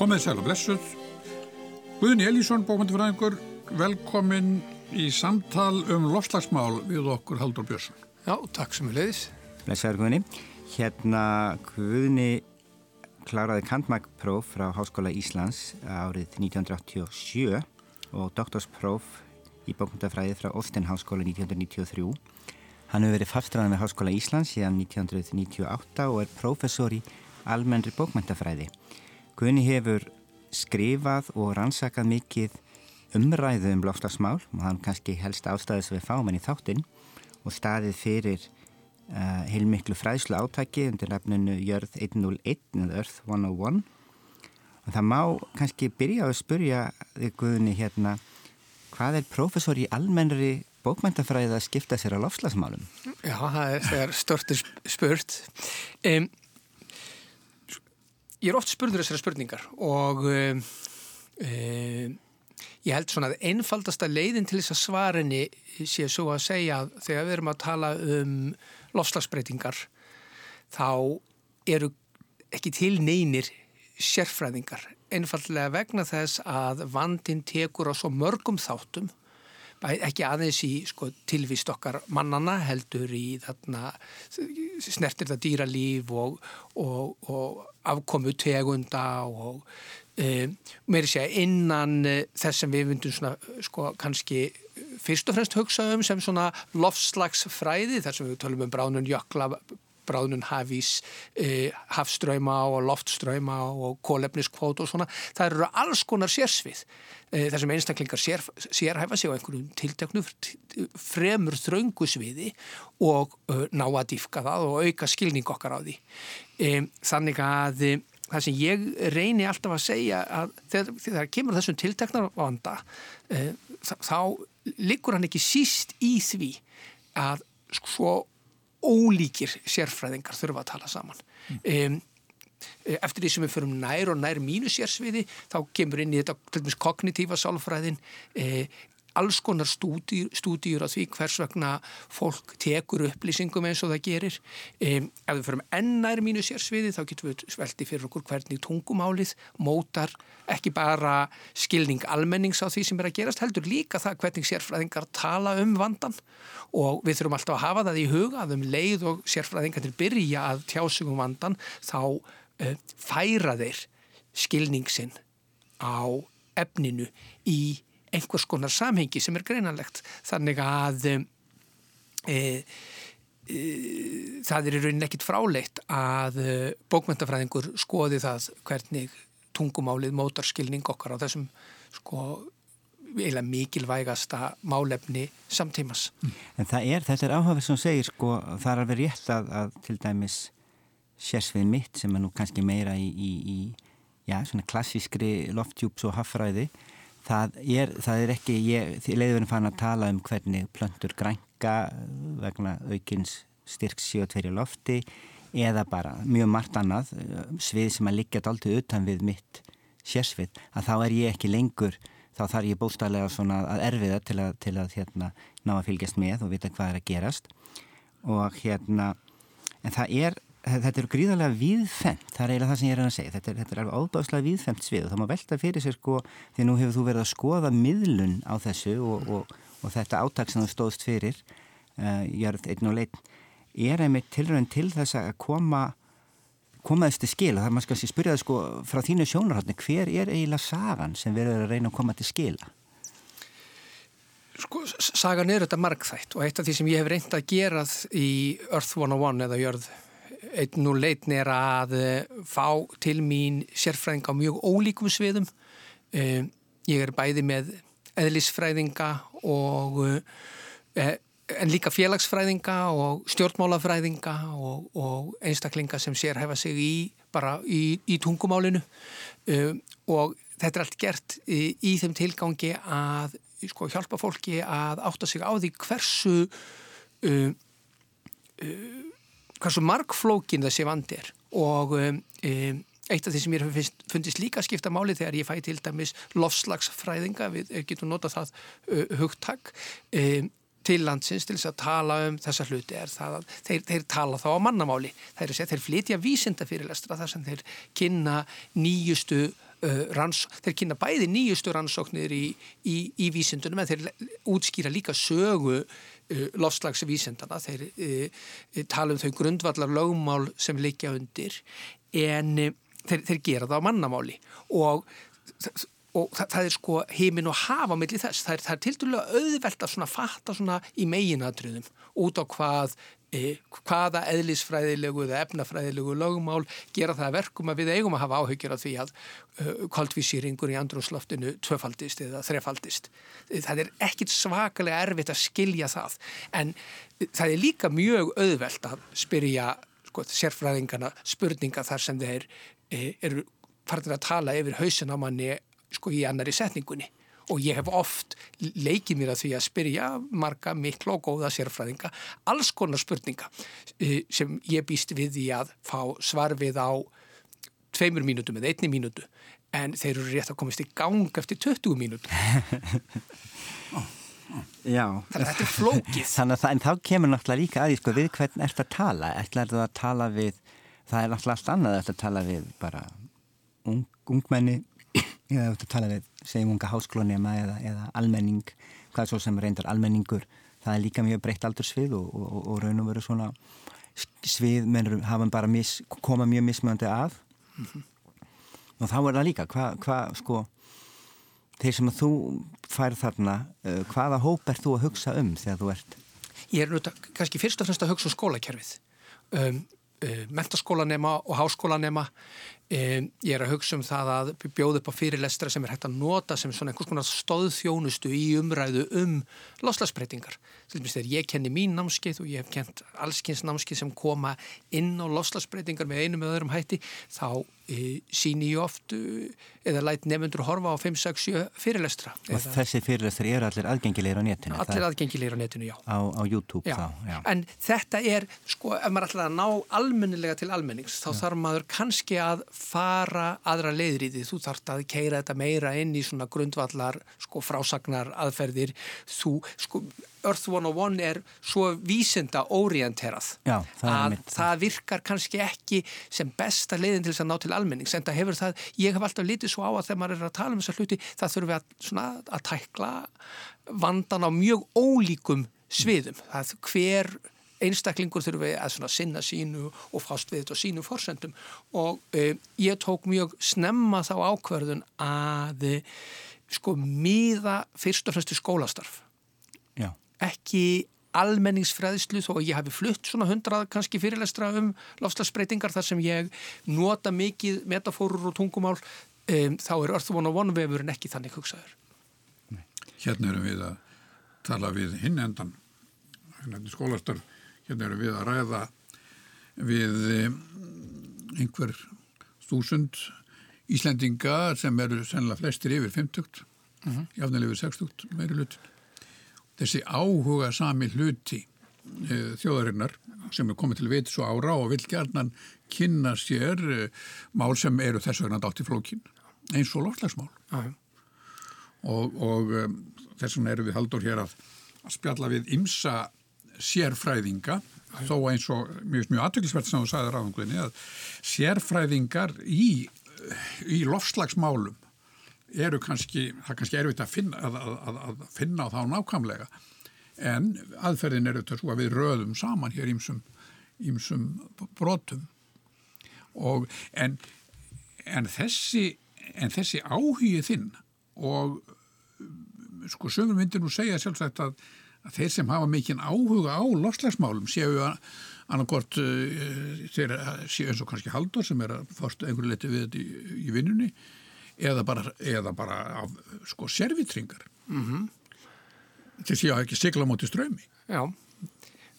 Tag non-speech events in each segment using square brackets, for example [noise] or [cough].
Komið sæl og blessuð. Guðni Elísson, bókmyndifræðingur, velkomin í samtal um lofslagsmál við okkur Haldur Björnsson. Já, takk sem við leiðis. Blessaður Guðni. Hérna Guðni kláraði kantmækpróf frá Háskóla Íslands árið 1987 og doktorspróf í bókmyndafræði frá Olten Háskóla 1993. Hann hefur verið fastræðan við Háskóla Íslands síðan 1998 og er prófessor í almennri bókmyndafræði. Guðni hefur skrifað og rannsakað mikið umræðu um lofslagsmál og hann kannski helst ástæðis við fámenn í þáttinn og staðið fyrir uh, heilmiklu fræðslu átaki undir nafnunu Jörð 101 eða Earth 101 og það má kannski byrja að spurja þig Guðni hérna hvað er profesor í almennri bókmæntafræði að skipta sér á lofslagsmálum? Já, það er, er störtur spurt um, Ég er oft spurður þessara spurningar og um, um, ég held svona að einfaldasta leiðin til þess að svarinni sé svo að segja að þegar við erum að tala um lofslagsbreytingar þá eru ekki til neynir sérfræðingar. Einfallega vegna þess að vandin tekur á svo mörgum þáttum ekki aðeins í sko, tilvist okkar mannana heldur í þarna snertir það dýralíf og, og, og afkomu tegunda og e, meiri segja innan e, þess sem við vundum svona sko kannski fyrst og fremst hugsa um sem svona lofslagsfræði þar sem við tölum um bránun jökla bráðnun hafís, e, hafströyma og loftströyma og kólefniskvót og svona. Það eru alls konar sérsvið e, þar sem einstaklingar sér, sérhæfa sig á einhverjum tilteknu fremur þraungu sviði og e, ná að dýfka það og auka skilning okkar á því. Þannig að það sem ég reyni alltaf að segja að þegar, þegar kemur þessum tilteknar vanda þá liggur hann ekki síst í því að svo ólíkir sérfræðingar þurfa að tala saman mm. um, eftir því sem við förum nær og nær mínu sérsviði þá kemur inn í þetta kognitífa sálfræðin um, alls konar stúdíur á því hvers vegna fólk tekur upplýsingum eins og það gerir. Um, ef við förum ennær mínu sérsviði þá getum við svelti fyrir okkur hvernig tungumálið mótar ekki bara skilning almennings á því sem er að gerast heldur líka það hvernig sérfræðingar tala um vandan og við þurfum alltaf að hafa það í huga að um leið og sérfræðingarnir byrja að tjásum um vandan þá uh, færa þeir skilningsin á efninu í einhvers konar samhengi sem er greinanlegt þannig að e, e, það er í rauninni ekkit fráleitt að bókmyndafræðingur skoði það hvernig tungumálið mótar skilning okkar á þessum sko eiginlega mikilvægasta málefni samtímas. En það er, þetta er áhafið sem segir sko, það er alveg rétt að, að til dæmis sérsvið mitt sem er nú kannski meira í, í, í já, svona klassískri loftjúps og haffræði það er, það er ekki, ég leiði verið fann að tala um hvernig plöntur grænka vegna aukins styrks síðan lofti eða bara mjög margt annað svið sem að liggja alltaf utan við mitt sérsvið að þá er ég ekki lengur þá þarf ég bóstæðlega svona að erfiða til að, til að hérna, ná að fylgjast með og vita hvað er að gerast. Og hérna en það er, þetta eru gríðarlega viðfemt, það er eiginlega það sem ég er að segja þetta er, þetta er alveg ábáðslega viðfemt svið og það má velta fyrir sér sko, því nú hefur þú verið að skoða miðlun á þessu og, og, og þetta áttak sem þú stóðst fyrir uh, Jörð einn og leitt er einmitt tilrönd til þess að koma komaðist til skila, það er maður skal spyrja það sko frá þínu sjónarhaldni, hver er eiginlega sagan sem verður að reyna að koma til skila? Sko, sagan er þetta margþætt og eitt af því sem ég hef reynd að gera í Earth 101 eða Jörð einn og leitn er að eh, fá til mín sérfræðing á mjög ólíkum sviðum. Eh, ég er bæði með eðlisfræðinga og eh, en líka félagsfræðinga og stjórnmálafræðinga og, og einstaklinga sem sérhæfa sig í bara í, í tungumálinu. Um, og þetta er allt gert í, í þeim tilgangi að sko, hjálpa fólki að átta sig á því hversu um, um, hversu margflókin þessi vandi er. Og um, um, eitt af því sem ég hef fundist líka skipta máli þegar ég fæ til dæmis lofslagsfræðinga, við getum notað það uh, hugtak um, til landsins til þess að tala um þessa hluti er það að þeir, þeir tala þá á mannamáli. Þeir, þeir flytja vísinda fyrirlestra þar sem þeir kynna nýjustu uh, ranns, þeir kynna bæði nýjustu rannsóknir í, í, í vísindunum en þeir útskýra líka sögu uh, lofslagsvísindana þeir uh, tala um þau grundvallar lögmál sem liggja undir en uh, þeir, þeir gera það á mannamáli. Og og það, það er sko heimin og hafa mellir þess, það er, er til dælu auðvelt að svona fatta svona í meginadröðum út á hvað hvaða eðlisfræðilegu eða efnafræðilegu lögumál gera það verkum að við eigum að hafa áhyggjur af því að uh, kvaldvísýringur í andrúsloftinu tvöfaldist eða þrefaldist. Það er ekkit svakalega erfitt að skilja það en það er líka mjög auðvelt að spyrja sko, sérfræðingana spurninga þar sem þeir eru farin að tala yfir hausin á manni sko í annari setningunni og ég hef oft leikið mér að því að spyrja marga miklu og góða sérfræðinga alls konar spurninga eh, sem ég býst við því að fá svar við á tveimur mínútum eða einni mínútu. En þeir eru rétt að komast í gang eftir 20 mínútu [laughs] Já. Þannig að þetta er flókið. [laughs] Þannig að það, kemur náttúrulega líka aðeins sko, við hvern ert að tala, ætlar þú að tala við það er náttúrulega allt annað að tala við bara ung, ungmenni eða að tala við segjum unga háskólunema eða, eða almenning, hvað svo sem reyndar almenningur, það er líka mjög breytt aldursvið og, og, og, og raun og veru svona svið mennur hafa bara mis, koma mjög mismjöndi að mm -hmm. og þá er það líka hvað hva, sko þeir sem að þú fær þarna uh, hvaða hóp er þú að hugsa um þegar þú ert? Ég er náttúrulega kannski fyrst og fremst að hugsa um skólakerfið um, uh, mentaskólanema og háskólanema um, ég er að hugsa um það að bjóða upp á fyrirlestra sem er hægt að nota sem svona einhvers konar stóðþjónustu í umræðu um loslasbreytingar ég kenni mín námskeið og ég hef kent allskynns námskeið sem koma inn á loslasbreytingar með einum eða öðrum hætti þá síni ég oft e, eða læt nefnundur horfa á 5-6-7 fyrirlestra. Og þessi fyrirlestri eru allir aðgengilegir á netinu? Allir aðgengilegir á netinu, já. Á, á YouTube já. þá, já. En þetta er, sko, ef maður ætlar að ná almennilega til almennings, þá já. þarf maður kannski að fara aðra leiður í því. Þú þarfst að keira þetta meira inn í svona grundvallar, sko, frásagnar aðferðir. Þú, sko, Earth 101 er svo vísinda orienterað Já, það að það virkar kannski ekki sem besta leiðin til þess að ná til almennings en það hefur það, ég hef alltaf litið svo á að þegar maður er að tala um þessa hluti það þurfum við að, svona, að tækla vandan á mjög ólíkum sviðum, það hver einstaklingur þurfum við að sinna sínu og fást við þetta og sínu fórsendum og e, ég tók mjög snemma þá ákverðun að e, sko miða fyrst og fremst í skólastarf. Já. Ekki almenningsfræðslu þó að ég hafi flutt svona hundrað kannski fyrirlestra um lofslagsbreytingar þar sem ég nota mikið metafórur og tungumál um, þá er Earth 101 vefur en ekki þannig hugsaður. Hérna erum við að tala við hinn endan hérna skólastarf, hérna erum við að ræða við einhver þúsund Íslendinga sem eru sennilega flestir yfir 50, uh -huh. jáfnilega yfir 60 meiri lutin þessi áhuga sami hluti e, þjóðarinnar sem er komið til veit svo ára og vil gerðnan kynna sér e, mál sem eru þess vegna dátt í flókin eins og lofslagsmál Aha. og, og e, þess vegna eru við haldur hér að, að spjalla við ymsa sérfræðinga Aha. þó eins og mjög, mjög aðtöklisvert sem þú sagði ráðanguðinni að sérfræðingar í, í lofslagsmálum eru kannski, það er kannski erfitt að finna, að, að, að finna þá nákvæmlega. En aðferðin eru þetta svo að við röðum saman hér ímsum, ímsum brotum. Og en, en þessi en þessi áhugið þinn og sko sögum myndir nú segja sjálfsagt að, að þeir sem hafa mikinn áhuga á lofslagsmálum séu að annarkort uh, séu eins og kannski Haldur sem er að fórstu einhverju leti við þetta í, í vinnunni eða bara, eða bara af sko servitringar mm -hmm. þess að ég hafa ekki sigla á móti strömi Já,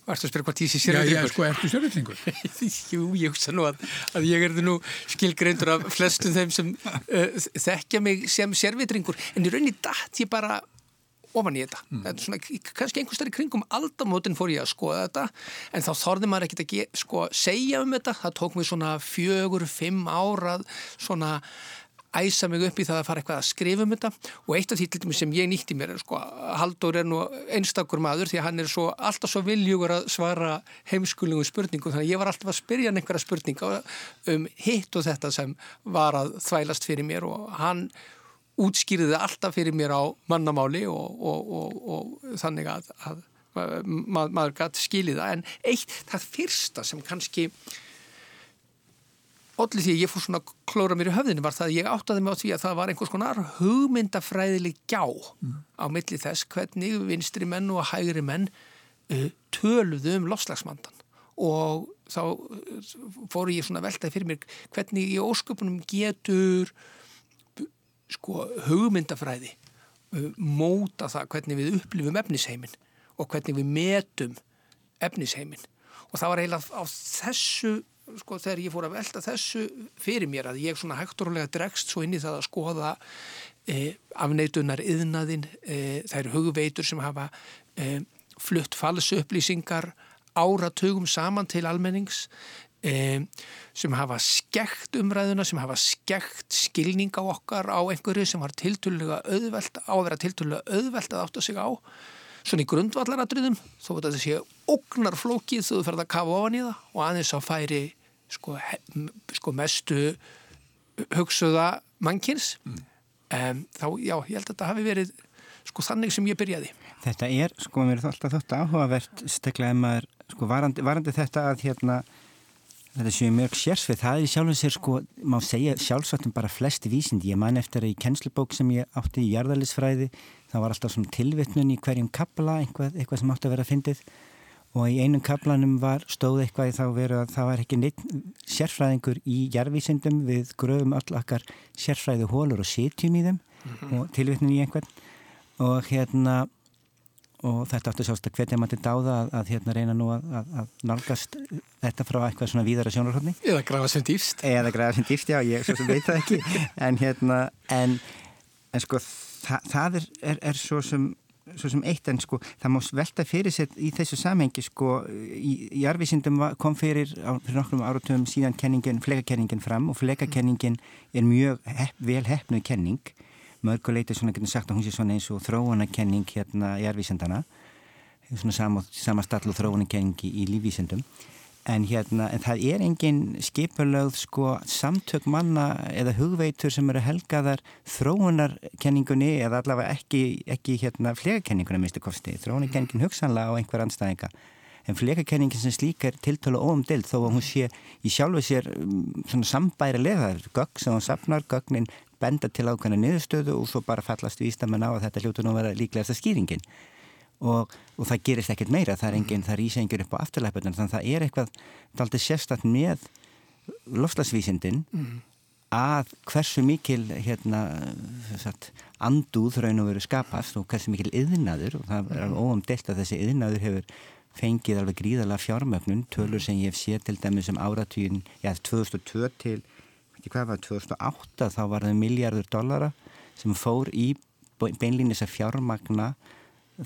varstu að spyrja hvað tísi servitringur? Já, ég sko ertu servitringur [laughs] Jú, ég hugsa nú að, að ég er nú skilgreindur af flestum þeim sem uh, þekkja mig sem servitringur en í rauninni dætt ég bara ofan í þetta, mm. þetta svona, kannski einhvers þar í kringum aldamótin fór ég að skoða þetta en þá þorði maður ekkert að sko, segja um þetta, það tók mér svona fjögur, fimm árað svona æsa mig upp í það að fara eitthvað að skrifa um þetta. Og eitt af því sem ég nýtti mér er sko, Haldur er nú einstakur maður því að hann er svo, alltaf svo viljugur að svara heimskulingum spurningum. Þannig að ég var alltaf að spyrja hann einhverja spurninga um hitt og þetta sem var að þvælast fyrir mér. Og hann útskýriði alltaf fyrir mér á mannamáli og, og, og, og þannig að, að mað, maður gæti skilið það. En eitt, það fyrsta sem kannski allir því að ég fór svona klóra mér í höfðinu var það að ég áttaði mig á því að það var einhvers konar hugmyndafræðileg gjá mm. á milli þess hvernig vinstri menn og hægri menn uh, töluðu um lofslagsmandan og þá fóru ég svona veltaði fyrir mér hvernig í ósköpunum getur sko hugmyndafræði uh, móta það hvernig við upplifum efnisheimin og hvernig við metum efnisheimin og það var eiginlega á þessu sko þegar ég fór að velta þessu fyrir mér að ég svona hægturlega dregst svo inn í það að skoða e, afneitunar yðnaðin e, þær hugveitur sem hafa e, flutt falsu upplýsingar áratugum saman til almennings e, sem hafa skekt umræðuna, sem hafa skekt skilning á okkar á einhverju sem var tilturlega auðvelt á að vera tilturlega auðvelt að átta sig á svona í grundvallaratriðum þó að þetta sé ógnar flókið þú ferð að kafa ofan í það og aðeins að færi sko, sko mestu hugsuða mannkins. Mm. um, þá já, ég held að þetta hafi verið sko þannig sem ég byrjaði. Þetta er, sko, mér er alltaf þótt áhugavert stekla en maður, sko, varandi, varandi þetta að hérna þetta séu mjög sérsvið, það er sjálfum sér sko, má segja sjálfsvættum bara flesti vísindi, ég man eftir að í kennslubók sem ég átti í jarðalisfræði það var alltaf svona tilvittnun í hverjum kapla, eitthvað, eitthvað sem átti að vera að fyndið og í einum kaplanum var stóð eitthvað í þá veru að það var ekki neitt sérfræðingur í jarðvísindum. Við gröfum öll okkar sérfræði hólur og sitjum í þeim mm -hmm. og tilvittnum í einhvern. Og hérna og þetta áttu sást að hvernig maður til dáða að, að hérna reyna nú að, að, að nálgast þetta frá eitthvað svona víðara sjónarhóttni eða grafa sem dýfst eða grafa sem dýfst, já, ég svo sem veit það ekki. [laughs] En hérna, en, en sko það, það er, er, er svo sem svo sem eitt en sko það má velta fyrir sér í þessu samhengi sko í, í arvísindum kom fyrir, fyrir nokkrum áratöfum síðan kenningin, fleikakenningin fram og fleikakenningin er mjög hepp, vel hefnuð kenning. Mörguleiti svona getur sagt að hún sé svona eins og þróunakenning hérna í arvísindana svona sama, sama stall og þróunakenning í lífvísindum en hérna, en það er engin skipulögð sko samtök manna eða hugveitur sem eru helgaðar þróunarkenningunni eða allavega ekki, ekki hérna flegakenningunni minnstu kosti, þróunarkenningin hugsanlega á einhver anstæðinga en fleikakenningin sem slíka er tiltölu óumdild þó að hún sé í sjálfu sér mm, sambæri leðar, gögg sem hún sapnar, gögnin benda til ákvæmna niðurstöðu og svo bara fallast vístamenn á að þetta hljótu nú að vera líklegast að skýringin og, og það gerist ekkert meira, það er enginn, það rýsa enginn upp á afturleiputin, þannig að það er eitthvað aldrei sérstatt með lofslagsvísindin mm. að hversu mikil hérna satt, andúð raun og veru skapast og hversu mikil yðnaður og það er alveg óumdelt að þessi yðnaður hefur fengið alveg gríðalega fjármögnun tölur sem ég hef séð til dæmis um áratvíðin, já 2002 til hvað var 2008 þá var það miljardur dollara sem fór í beinlýnis að fjármagna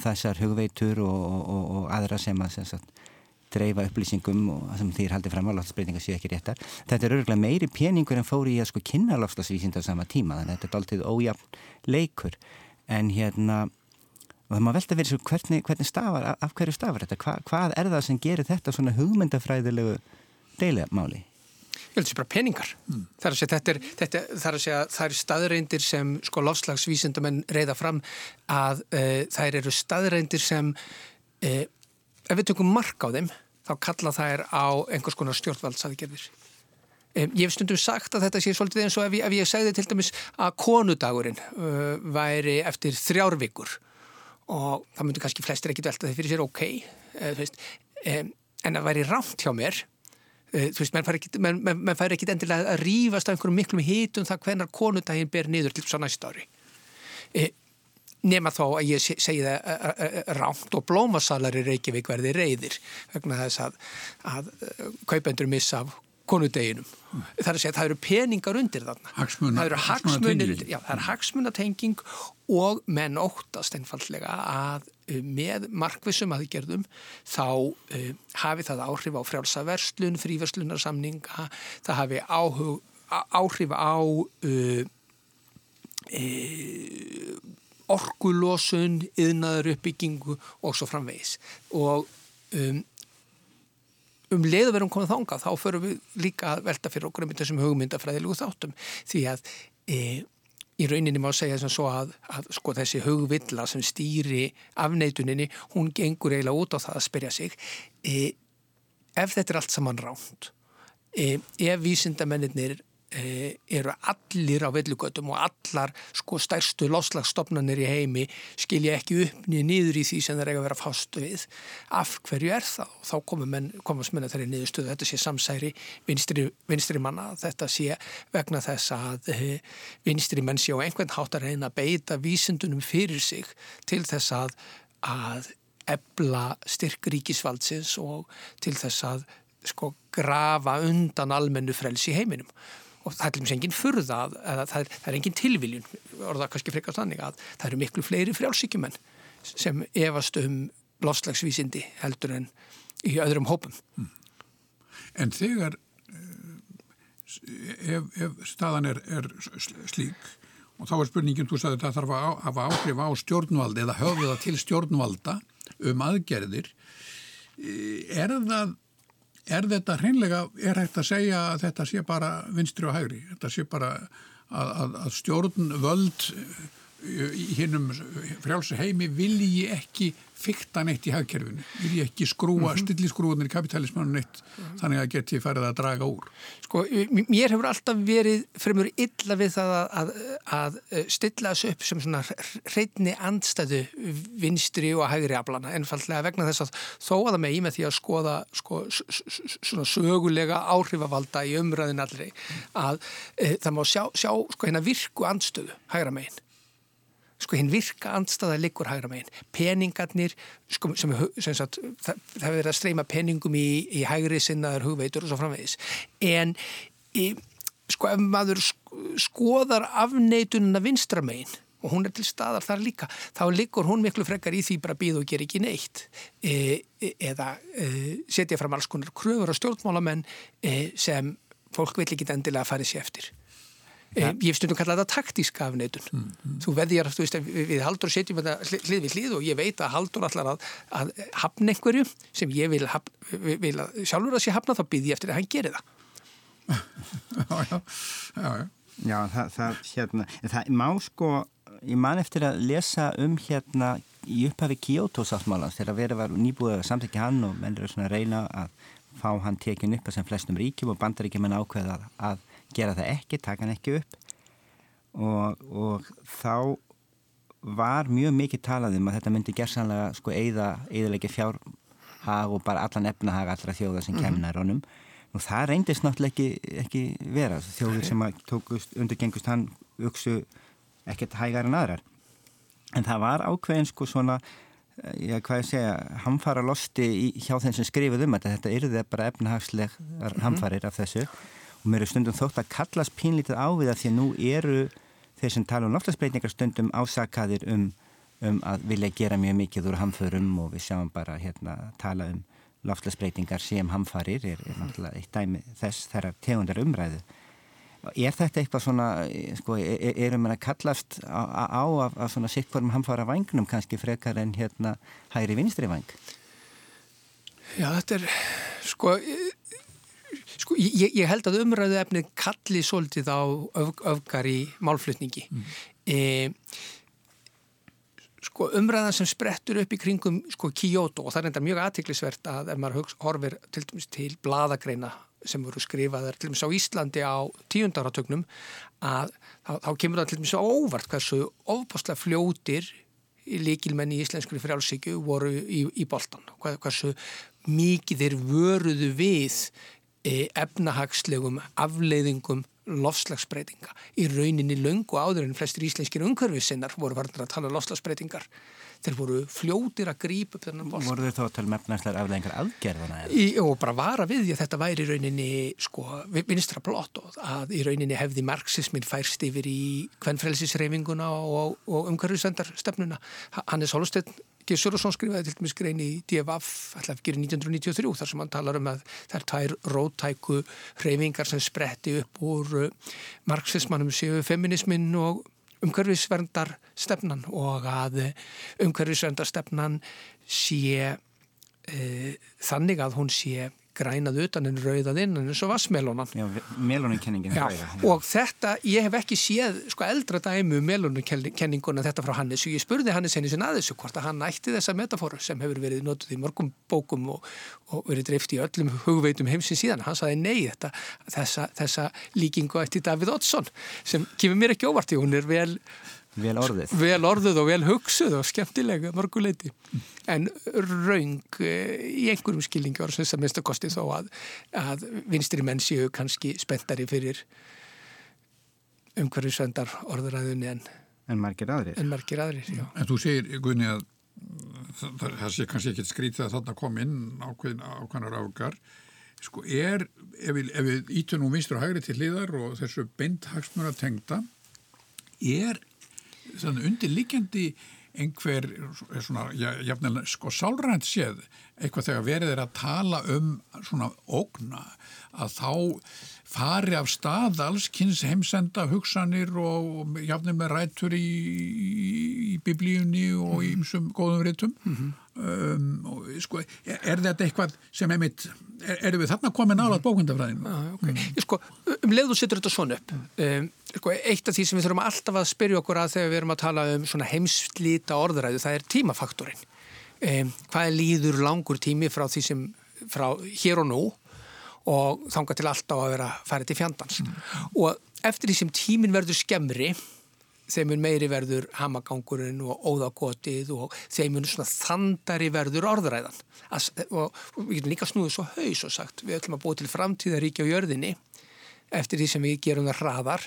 þessar hugveitur og, og, og aðra sem að sem sagt, dreifa upplýsingum og sem þýr haldi fram að loftsbreytinga séu ekki réttar. Þetta er örgulega meiri peningur en fóri í að sko kynna lofslagsvísinda á sama tíma þannig að þetta er alltaf ójafn leikur en hérna og það má velta verið svo hvernig, hvernig stafar, af hverju stafar þetta? Hva, hvað er það sem gerir þetta svona hugmyndafræðilegu deilamáli? Ég held að það sé bara peningar. Mm. Það er að segja, þetta er, þetta, það er að segja, það er staðreindir sem sko lofslagsvísindamenn reyða fram að uh, þær eru staðreindir sem, uh, ef við tökum mark á þeim, þá kalla þær á einhvers konar stjórnvaldsaðgerðir. Um, ég hef stundum sagt að þetta sé svolítið eins og ef ég, ef ég segði til dæmis að konudagurinn uh, væri eftir þrjárvíkur og það myndur kannski flestir ekki velta þeir fyrir sér ok, þú veist, um, en að væri rámt hjá mér þú veist, menn fær ekkit, menn, menn, menn ekkit endilega að rýfast af einhverjum miklum hitum það hvenar konundaginn ber niður til þess að næsta ári e, nema þá að ég segi það eh, rámt og blómasalar í Reykjavík verði reyðir vegna þess að, að kaupendur missa af konudeginum. Það er að segja að það eru peningar undir þarna. Hagsmuna, það eru hagsmunir, já, það er hagsmunatenging og menn óttast einfallega að með markvissum aðgerðum þá uh, hafi það áhrif á frjálsaverslun, fríverslunarsamninga, það hafi áhug, áhrif á uh, e, orkulósun, yðnaður uppbyggingu og svo framvegis. Og um, um leiðu verum komið þánga þá förum við líka að velta fyrir okkur um þessum hugmyndafræðilegu þáttum. Því að í rauninni má segja sem svo að, að sko, þessi hugvilla sem stýri afneituninni, hún gengur eiginlega út á það að spyrja sig e, ef þetta er allt saman ránt e, ef vísindamennir Eh, eru allir á vellugötum og allar sko stærstu loslagstofnanir í heimi skilja ekki upp niður í því sem það er að vera fástu við. Af hverju er það? Og þá komast menna þeirri niðurstöðu þetta sé samsæri vinstri, vinstri manna þetta sé vegna þess að e, vinstri menn sé á einhvern hátt að reyna að beita vísindunum fyrir sig til þess að að ebla styrk ríkisvaldsins og til þess að sko grafa undan almennu frels í heiminum og það er með enginn furða að, að það, er, það er enginn tilviljun orða kannski frekast þannig að það eru miklu fleiri frjálsíkjumenn sem efast um lofslagsvísindi heldur en í öðrum hópum. Hmm. En þegar eh, ef, ef staðan er, er slík og þá er spurningin, þú sagði að það þarf að hafa áhrif á stjórnvaldi eða höfðu það til stjórnvalda um aðgerðir eh, er það er þetta hreinlega, er hægt að segja að þetta sé bara vinstri og hægri, þetta sé bara að, að, að stjórn völd hinnum frjálsa heimi vilji ekki fykta neitt í hagkerfinu, vilji ekki skrúa, mm -hmm. stilli skrúanir í kapitalismanu neitt mm -hmm. þannig að geti farið að draga úr. Sko, mér hefur alltaf verið fremur illa við það að, að, að stilla þessu upp sem svona hreitni andstæðu vinstri og hægri aflana, ennfallega vegna þess að þó að það megi með því að skoða sko, svona sögulega áhrifavalda í umræðin allri að e, það má sjá, sjá sko, hérna virku andstöðu hægra meginn sko hinn virka andstaða liggur hægra meginn. Peningarnir, sko, sem, sem sagt, það, það verður að streyma peningum í, í hægri sinnaður hugveitur og svo framvegis. En í, sko ef maður skoðar afneitununa vinstra meginn og hún er til staðar þar líka, þá liggur hún miklu frekar í því bara býð og ger ekki neitt e, e, eða e, setja fram alls konar kröfur og stjórnmálamenn e, sem fólk vil ekki endilega farið sér eftir. Ja. Ég hef stundum kallað þetta taktíska afneitun. Mm, mm. Þú veðjar, þú veist, við haldur setjum þetta hlið við hlið og ég veit að haldur allar að, að hafna einhverju sem ég vil, haf, vil að sjálfur að sé hafna, þá býð ég eftir að hann gerir það. [laughs] já, já, já, já. Já, það, það, hérna, það má sko, ég man eftir að lesa um hérna í upphafi Kyoto-sáttmálans þegar verið var nýbúið að samtækja hann og menn eru svona að reyna að fá hann tekin upp að sem flestum ríkjum og bandaríkjum en ákveða að gera það ekki, taka hann ekki upp. Og, og þá var mjög mikið talað um að þetta myndi gerðsanlega sko eða eðalegi fjárhag og bara allan efnahag allra þjóða sem kemnar honum. Og það reyndist náttúrulega ekki, ekki vera. Þjóður sem tókust, undurgengust hann uksu ekkert hægar en aðrar. En það var ákveðin sko svona eh, já hvað ég segja, hamfara losti í, hjá þeim sem skrifuð um þetta. Þetta yrði bara efnahagsleg hamfarir af þessu og mér er stundum þótt að kallast pínlítið á við það því að nú eru þeir sem tala um loftlagsbreytingar stundum ásakaðir um, um að vilja gera mjög mikið úr hamförum og við sjáum bara hérna tala um loftlagsbreytingar sem hamfarir er, er náttúrulega eitt dæmi þess þeirra tegundar umræðu. Er þetta eitthvað svona, sko, e, e, erum við að kallast á, á af, af svona sikkvarum hamfara vangnum kannski frekar en hérna hægri vinstri vang? Já, þetta er, sko, Sko, ég, ég held að umræðu efnið kalli svolítið á öf, öfgar í málflutningi. Mm. E, sko, umræðan sem sprettur upp í kringum sko, Kyoto og það er enda mjög aðtiklisvert að ef maður horfir til, til bladagreina sem voru skrifaðar til og meins á Íslandi á tíundaratögnum að þá, þá kemur það til og meins á óvart hversu ofbáslega fljótir líkilmenn í íslenskri frjálsíku voru í, í boltan hversu mikið þeir vöruðu við efnahagslegum afleiðingum lofslagsbreytinga. Í rauninni löngu áður en flestir íslenskir umhverfisinnar voru varður að tala um lofslagsbreytingar. Þeir voru fljótir að grípa upp þennan bolt. Voru þeir þá að tala um efnagslegar afleiðingar aðgerðana? Í, og bara vara við því að þetta væri í rauninni sko, vinstra blott og að í rauninni hefði marxismin færst yfir í kvennfrelsisreifinguna og, og umhverfisvendarstefnuna. Hannes Hólstedt Gessurusson skrifaði til dæmis grein í DFF alltaf gerir 1993 þar sem hann talar um að er tær rótæku hreyfingar sem spretti upp úr uh, marxismannum séu feminismin og umhverfisverndar stefnan og að umhverfisverndar stefnan sé e, þannig að hún sé grænað utan en rauðað innan eins og melónukenningin Já, og þetta, ég hef ekki séð sko eldra dæmu um melónukenninguna þetta frá Hannes. Og ég spurði Hannes henni sinna að þessu hvort að hann ætti þessa metafóru sem hefur verið notuð í mörgum bókum og, og verið dreift í öllum hugveitum heimsins síðan. Hann saði nei þetta, þessa, þessa líkingu ætti Davíð Oddsson sem kemur mér ekki óvart í, hún er vel Vel orðuð. Vel orðuð og vel hugsuð og skemmtilega mörguleiti. En raung eh, í einhverjum skilningi var þess að minnst að kosti þó að, að vinstri menn séu kannski spenntari fyrir umhverju svendar orðuræðunni en, en margir aðrir. En margir aðrir, já. En þú segir, Gunni, að það, það sé kannski ekkert skrítið að þarna kom inn ákveðin, ákveðnar ágar. Sko er, ef við, við ítunum vinstur og hægri til hliðar og þessu beinthagsmur að tengda, er undirlikjandi einhver svona, jafnilega sko sálrænt séð eitthvað þegar verið er að tala um svona ógna að þá fari af stað alls kynns heimsenda hugsanir og jafnilega með rættur í, í, biblíunni og í umsum góðum rítum mm -hmm. um, og sko er, er þetta eitthvað sem er mitt er, erum við þarna komið nálat bókundafræðinu? Ah, okay. mm. Sko, um leið og setur þetta svona upp um, sko, eitt af því sem við þurfum alltaf að spyrja okkur að þegar við erum að tala um svona heimslita orðuræðu, það er tímafaktorinn um, hvað líður langur tími frá því sem frá hér og nú og þanga til alltaf að vera færið til fjandans? Mm. og eftir því sem tímin verður skemmri þeim mun meiri verður hamagangurinn og óðagotið og þeim mun svona þandari verður orðræðan. As, og, við getum líka snúið svo haus og sagt við ætlum að búa til framtíðaríkja á jörðinni eftir því sem við gerum það hraðar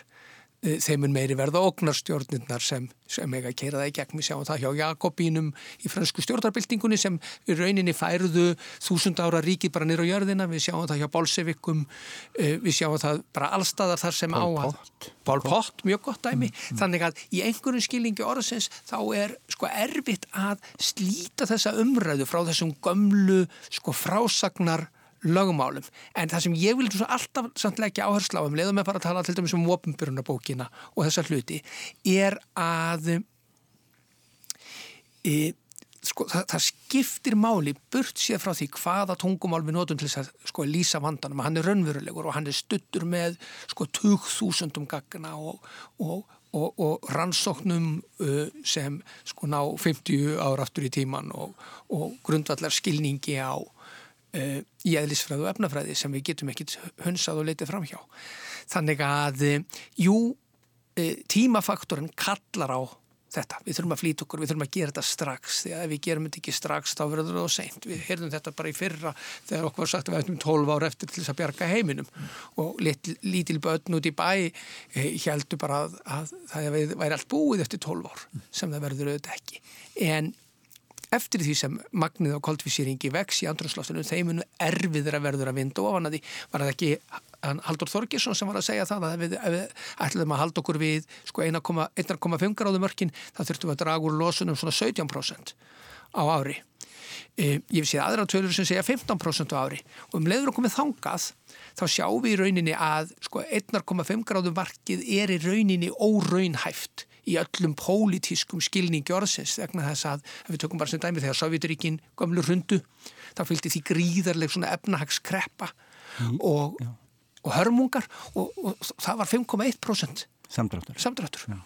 Eh, þeimun meiri verða ógnarstjórnirnar sem, sem eiga að keira það í gegn. Við sjáum það hjá Jakobínum í fransku stjórnarbyltingunni sem í rauninni færðu þúsund ára ríkið bara nýra á jörðina. Við sjáum það hjá Bolsevikum, eh, við sjáum það bara allstaðar þar sem Pol á að... Pól Pott, mjög gott dæmi. Mm, mm. Þannig að í einhverjum skilingi orðsins þá er sko erfitt að slíta þessa umræðu frá þessum gömlu sko frásagnar lögumálum, en það sem ég vil alltaf samt leggja áherslu á um leiðum með bara að tala til dæmis um ofinbjörnabókina og þessa hluti, er að e, sko, það, það skiptir máli burt sér frá því hvaða tungumál við notum til þess að sko, lýsa vandanum. Hann er raunverulegur og hann er stuttur með sko 20.000 gagna og, og, og, og rannsóknum uh, sem sko ná 50 ára aftur í tíman og grundvallar skilningi á uh, í eðlisfræðu og efnafræði sem við getum ekkit hunsað og leitið fram hjá. Þannig að, uh, jú, uh, tímafaktorin kallar á þetta. Við þurfum að flýta okkur, við þurfum að gera þetta strax því að ef við gerum þetta ekki strax þá verður þetta seint. Við heyrðum þetta bara í fyrra þegar okkur var sagt að við ættum 12 ára eftir til þess að bjarga heiminum og lit, lítil börn út í bæ heldur bara að, að það væri allt búið eftir 12 ár sem það verður auðvitað ekki. En eftir því sem magnið á koldvísýringi vex í andrumsláttunum, þeimunu erfiður að verður að vinda ofan að því. Var það ekki Haldur Þorgesson sem var að segja það að við, við ætlum að halda okkur við sko 1,5 gráðu mörkin þá þurftum við að draga úr losunum svona 17% á ári. E, ég sé aðra tölur sem segja 15% á ári. Og um leiður okkur með þangað þá sjáum við í rauninni að sko 1,5 gráðu markið er í rauninni óraunhæft í öllum pólitískum skilningi orðsins vegna þess að, ef við tökum bara sem dæmi þegar Sovjetiríkin gömlu hrundu þá fylgdi því gríðarleg svona efnahagskreppa mm, og, og hörmungar og, og það var 5,1% samdráttur, samdráttur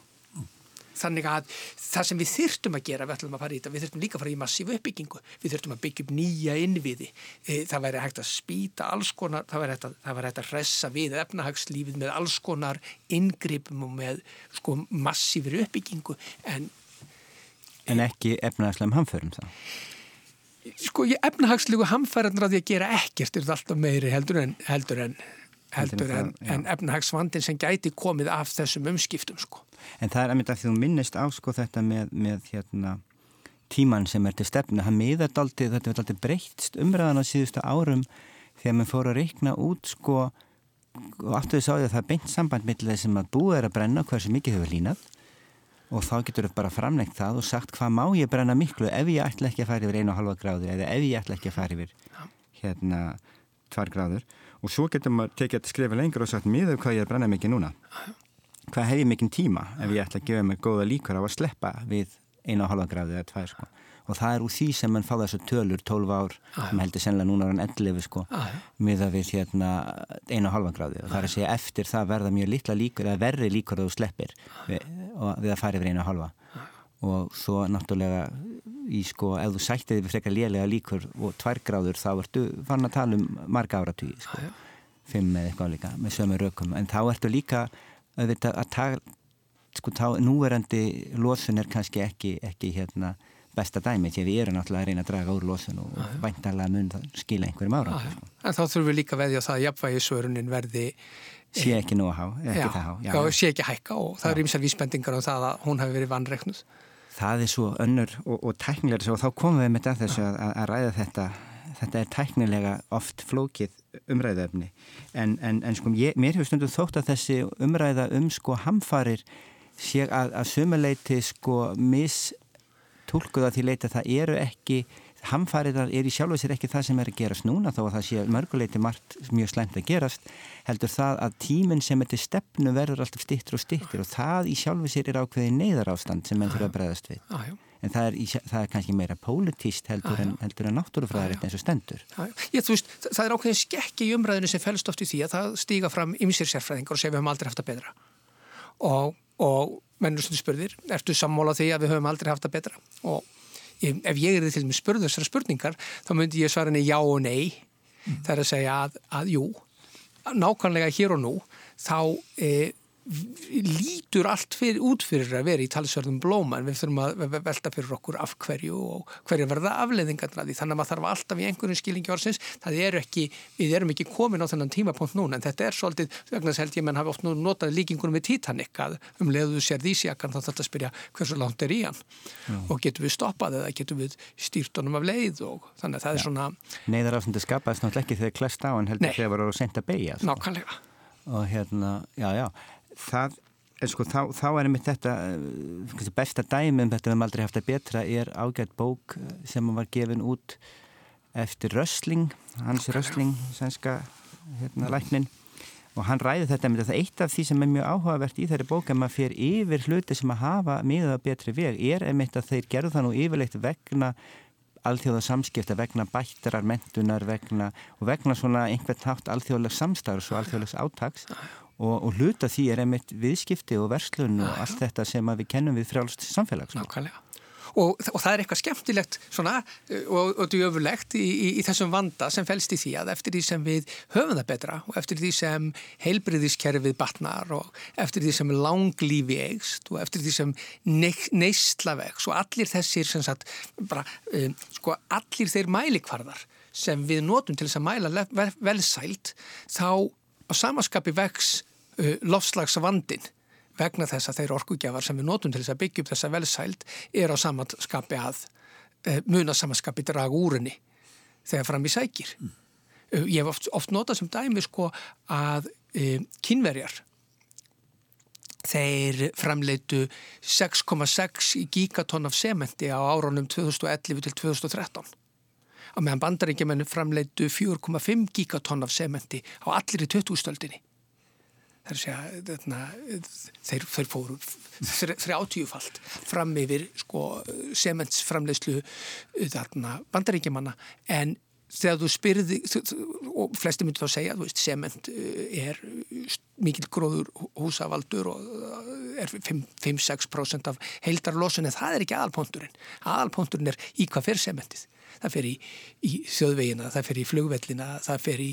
þannig að það sem við þyrtum að gera við ætlum að fara í þetta, við þyrtum líka að fara í massífu uppbyggingu við þyrtum að byggja upp nýja innviði e, það væri hægt að spýta alls konar, það væri hægt að, það væri hægt að ressa við efnahagslífið með alls konar inngripum og með sko massífur uppbyggingu en En ekki efnahagslegum hamförum þá? Sko efnahagslegu hamfæranar að að gera ekkert er þetta alltaf meiri heldur en heldur en heldur en, en efnahagsvandin sem gæti komið af þessum umskiptum sko. En það er að mynda að því þú minnist á sko þetta með, með hérna, tíman sem er til stefnu, það miðat aldrei, þetta er aldrei breytst umræðan á síðustu árum þegar maður fór að reikna út sko og aftur þess að það er beint samband með þessum að búið er að brenna hversu mikið hefur línað og þá getur við bara framlengt það og sagt hvað má ég brenna miklu ef ég ætla ekki að fara yfir einu og halva gráðu eða ef ég ætla ekki að fara yfir hérna tvær gráður og svo getur maður tekið að skrifa lengur og sagt miður hvað ég er brenna mikið núna. Hvað hef ég mikinn tíma ef ég ætla að gefa mig góða líkur á að sleppa við einu og halva gráði eða tvær sko. og það er úr því sem mann fá þessu tölur 12 ár, sem heldur sennilega núna ára en 11 sko, miða við hérna einu og halva gráði og það er að segja eftir það verða mjög litla líkur eða verri líkur að þú sleppir við, við að fara yfir einu og halva og svo náttúrulega í sko, ef þú sættið við frekar lélega líkur og tvær gráður þá ertu fann að tala um marga áratugí sko, fimm eða eitthvað líka með sömu rökum, en þá ertu líka auðvitað að taka sko þá núverandi losun er kannski ekki, ekki hérna besta dæmi því við erum náttúrulega að reyna að draga úr losun og væntalega mun það skila einhverjum ára Já, já. En þá þurfum við líka að veðja á það að jafnvægisvörunin verði sé ekki nú að há, ekki já, það há já, sé ekki hækka og það eru ímsar vísbendingar um það að hún hafi verið vannreiknuð. Það er svo önnur og, og tæknilega og þá komum við með þessu að, að ræða þetta. Þetta er tæknilega oft flókið umræðaefni en, en, en sko ég, mér hefur stundum þótt að þessi umræða um sko hamfarir sé að, að sumuleiti sko mis tólkuð að því leiti að það eru ekki hamfariðar er í sjálf og sér ekki það sem er að gerast núna þó að það sé mörguleiti margt mjög slæmt að gerast heldur það að tíminn sem þetta stefnu verður alltaf stittur og stittur og það í sjálf og sér er ákveði neyðar ástand sem menn þurfa að bregðast við. Já. en það er, það er kannski meira pólitíst heldur, en, heldur en náttúrufræðaritt eins og stendur. Já, já. Ég, veist, það er ákveðin skekki í umræðinu sem fælst oft í því að það stíga fram ymsir sérfræðingar og segja við höfum aldrei haft það betra. Og, og mennur sem spurðir, ertu sammála því að við höfum aldrei haft það betra? Og ef ég er til með spurðu þessara spurningar þá myndi ég svara henni já og nei. Það er að segja að, að jú nákvæmlega hér og nú þá e, lítur allt fyrir, út fyrir að vera í talsverðum blóma en við þurfum að velta fyrir okkur af hverju og hverju verða afleðingarna því. Þannig að maður þarf alltaf í einhverjum skilingi orðsins. Það er ekki, við erum ekki komin á þennan tímapunkt núna en þetta er svolítið vegna þess held ég menn hafi oft nú notað líkingunum við Titanic að um leiðu sér þýsjakan þá þarf þetta að spyrja hversu langt er í hann? Já. og getur við stoppað eða getur við stýrt honum af leið og þannig að það er svona Það, sko, þá, þá er einmitt þetta uh, besta dæmi um þetta við hefum aldrei haft að betra er ágætt bók sem var gefin út eftir Rössling, hans Rössling sænska hérna, læknin og hann ræði þetta með þetta eitt af því sem er mjög áhugavert í þeirri bók að maður fyrir yfir hluti sem að hafa miðað að betri veg er einmitt að þeir gerðu það nú yfirleitt vegna alþjóða samskipta vegna bættarar, mentunar vegna, og vegna svona einhvern hátt alþjóðlegs samstarfs og alþjóðlegs átaks og, og hluta því er einmitt viðskipti og verslun og allt þetta sem við kennum við frjálst samfélags. Nákvæmlega. Og, og það er eitthvað skemmtilegt svona, og, og djöfulegt í, í, í þessum vanda sem fælst í því að eftir því sem við höfum það betra og eftir því sem heilbriðiskerfið batnar og eftir því sem langlífi eigst og eftir því sem neysla vegs og allir þessir sem sagt, bara, um, sko, allir þeir mælikvarðar sem við notum til þess að mæla velsælt þá á samaskapi vegs uh, lofslagsvandin vegna þess að þeir orkugjafar sem við notum til þess að byggja upp þessa velsælt er á samanskapi að e, muna samanskapi draga úr henni þegar fram í sækir. Mm. Ég hef oft, oft notað sem dæmi sko að e, kynverjar þeir framleitu 6,6 gigatonn af sementi á árunum 2011 til 2013 á meðan bandaríkjumennu framleitu 4,5 gigatonn af sementi á allir í 20-stöldinni þar sé að þeir, þeir fóru þrjátíufalt fram yfir sko, sementsframleyslu þarna bandaríkjumanna en þegar þú spyrði og flesti myndi þá segja að sement er mikil gróður húsavaldur og er 5-6% af heildarlosun en það er ekki aðalponturinn aðalponturinn er í hvað fer sementið það fer í, í þjóðvegina, það fer í flugvellina það fer í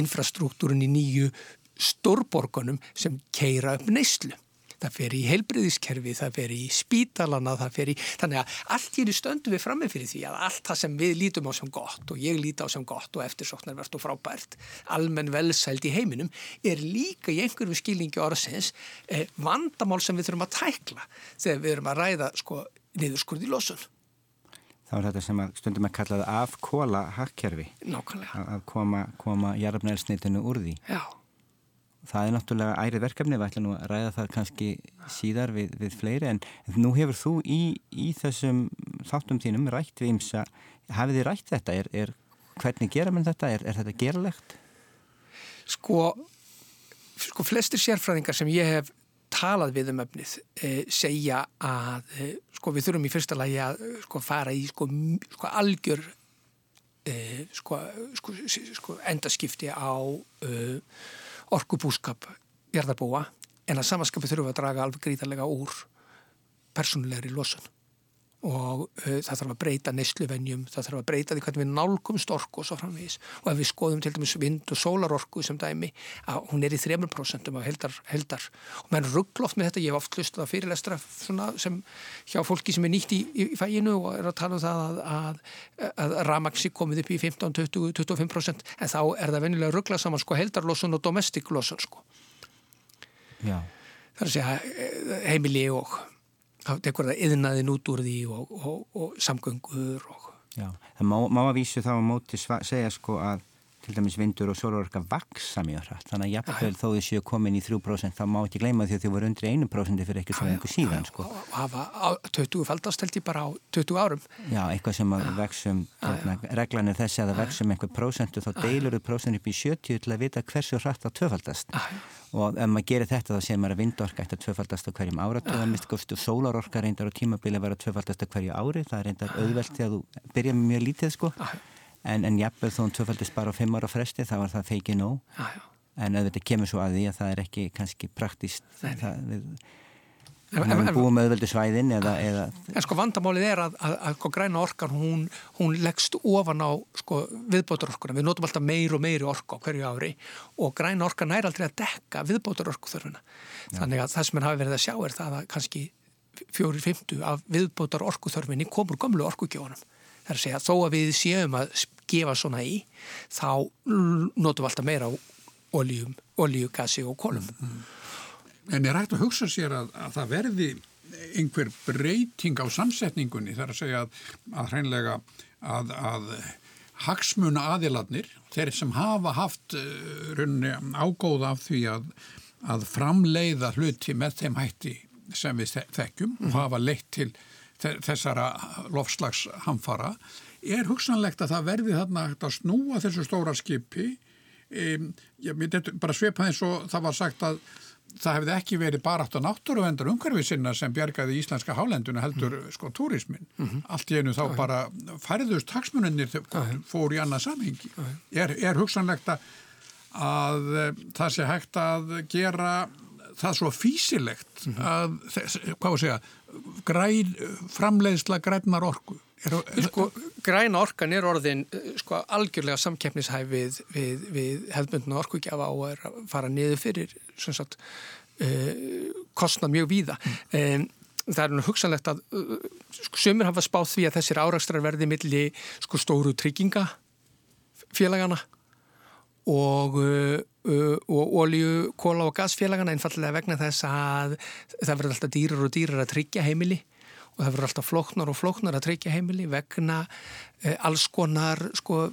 infrastruktúrin í nýju stórborgunum sem keira upp neyslu. Það fer í heilbriðiskerfi, það fer í spítalana, það fer í... Þannig að allt í stöndu við frammi fyrir því að allt það sem við lítum á sem gott og ég líti á sem gott og eftirsóknarvert og frábært, almenn velsælt í heiminum, er líka í einhverjum skilningi orðsins eh, vandamál sem við þurfum að tækla þegar við erum að ræða sko niðurskurði losun. Það var þetta sem að stundum að kallaði afkóla hakkerfi. Nákvæmlega. Að koma, koma jarfnælsnitinu úr því. Já. Það er náttúrulega ærið verkefni, við ætlum að ræða það kannski síðar við, við fleiri en nú hefur þú í, í þessum þáttum þínum rætt við ymsa, hafið þið rætt þetta? Er, er, hvernig gera mann þetta? Er, er þetta gerlegt? Sko, sko flestir sérfræðingar sem ég hef talað við um efnið e, segja að e, sko við þurfum í fyrsta lagi að sko fara í sko, sko algjör e, sko, sko, sko endaskipti á e, orkubúskap jarðarbúa en að samanskapi þurfum að draga alveg gríðarlega úr persónulegri losun og uh, það þarf að breyta neysluvenjum, það þarf að breyta því hvernig við nálgumst orku og svo framvegis. Og ef við skoðum til dæmis vind og sólarorku sem dæmi að hún er í 3% af heldar, heldar og menn ruggloft með þetta, ég hef oft hlust að fyrirlestra sem hjá fólki sem er nýtt í, í, í fæinu og er að tala um það að, að, að ramaxi komið upp í 15, 20, 25% en þá er það venilega rugglað saman sko heldarlosun og domestiklosun sko. Já. það er að segja eh, heimili og þá tekur það yðnaðin út úr því og, og, og samgöngur og... Já, það má, má að vísu þá á móti segja sko að til dæmis vindur og sólorka vaksa mjög hrætt þannig að jafnvel þó þau séu komin í 3% þá má ekki gleyma því að þau voru undir 1% fyrir eitthvað sem einhver síðan sko. og hafa 20 faldast held ég bara á 20 árum. Já, eitthvað sem að vexum hérna, reglan er þessi að það vexum einhver prosentu þá deilur þau prosent upp í 70 til að vita hversu hrætt það tvöfaldast. Og ef maður gerir þetta þá séð maður að vindorka eftir tvöfaldast á hverjum og sólarorka reyndar á tímabili að vera tvöfaldast á hverju ári. Það reyndar auðvelt þegar þú byrja með mjög lítið sko en, en jafnveg þó hún tvöfaldist bara á fimm ára fresti þá var það feikið nóg já, já. en auðvitað kemur svo að því að það er ekki kannski praktist það, við, en, en, búum auðvöldu svæðin eða, eða En sko vandamálið er að, að, að, að græna orkan hún, hún leggst ofan á sko, viðbótarorkuna, við notum alltaf meir og meiri orku á hverju ári og græna orkan er aldrei að dekka viðbótarorku þörfuna þannig að það sem hann hafi verið að sjá er það að kannski fjóri fymtu af viðbótar orkuþörfinni komur gamlu orkugjónum Það er að segja að þó að við séum að gefa svona í, þá notum við alltaf meira oljum, olju, gassi og kolum. Mm. En er hægt að hugsa sér að, að það verði einhver breyting á samsetningunni þar að segja að, að hreinlega að, að hagsmuna aðiladnir, þeir sem hafa haft uh, raunni ágóða af því að framleiða hluti með þeim hætti sem við þekkjum og hafa leitt til þessara lofslagshamfara er hugsanlegt að það verði þarna að snúa þessu stóra skipi um, ég myndi bara svepa eins og það var sagt að það hefði ekki verið bara átt á náttúruvendar umhverfið sinna sem bjargaði íslenska hálenduna heldur mm. sko túrismin mm -hmm. allt í einu þá bara færðust hagsmununir fór í annað samhengi er, er hugsanlegt að, að eh, það sé hægt að gera það svo físilegt -hmm. að, hvað að segja græn, framleiðsla grænar orku er, sko, Græna orkan er orðin sko, algjörlega samkeppnishæf við, við, við hefðbundna orkugjafa og er að fara niður fyrir sagt, uh, kostna mjög víða mm. um, það er nú hugsanlegt að uh, sko, sömur hafa spáð því að þessir áraugstrar verði milli sko, stóru trygginga félagana og, uh, uh, og olju, kóla og gasfélagana einfallega vegna þess að það verður alltaf dýrar og dýrar að tryggja heimili og það verður alltaf flóknar og flóknar að tryggja heimili vegna uh, alls konar sko,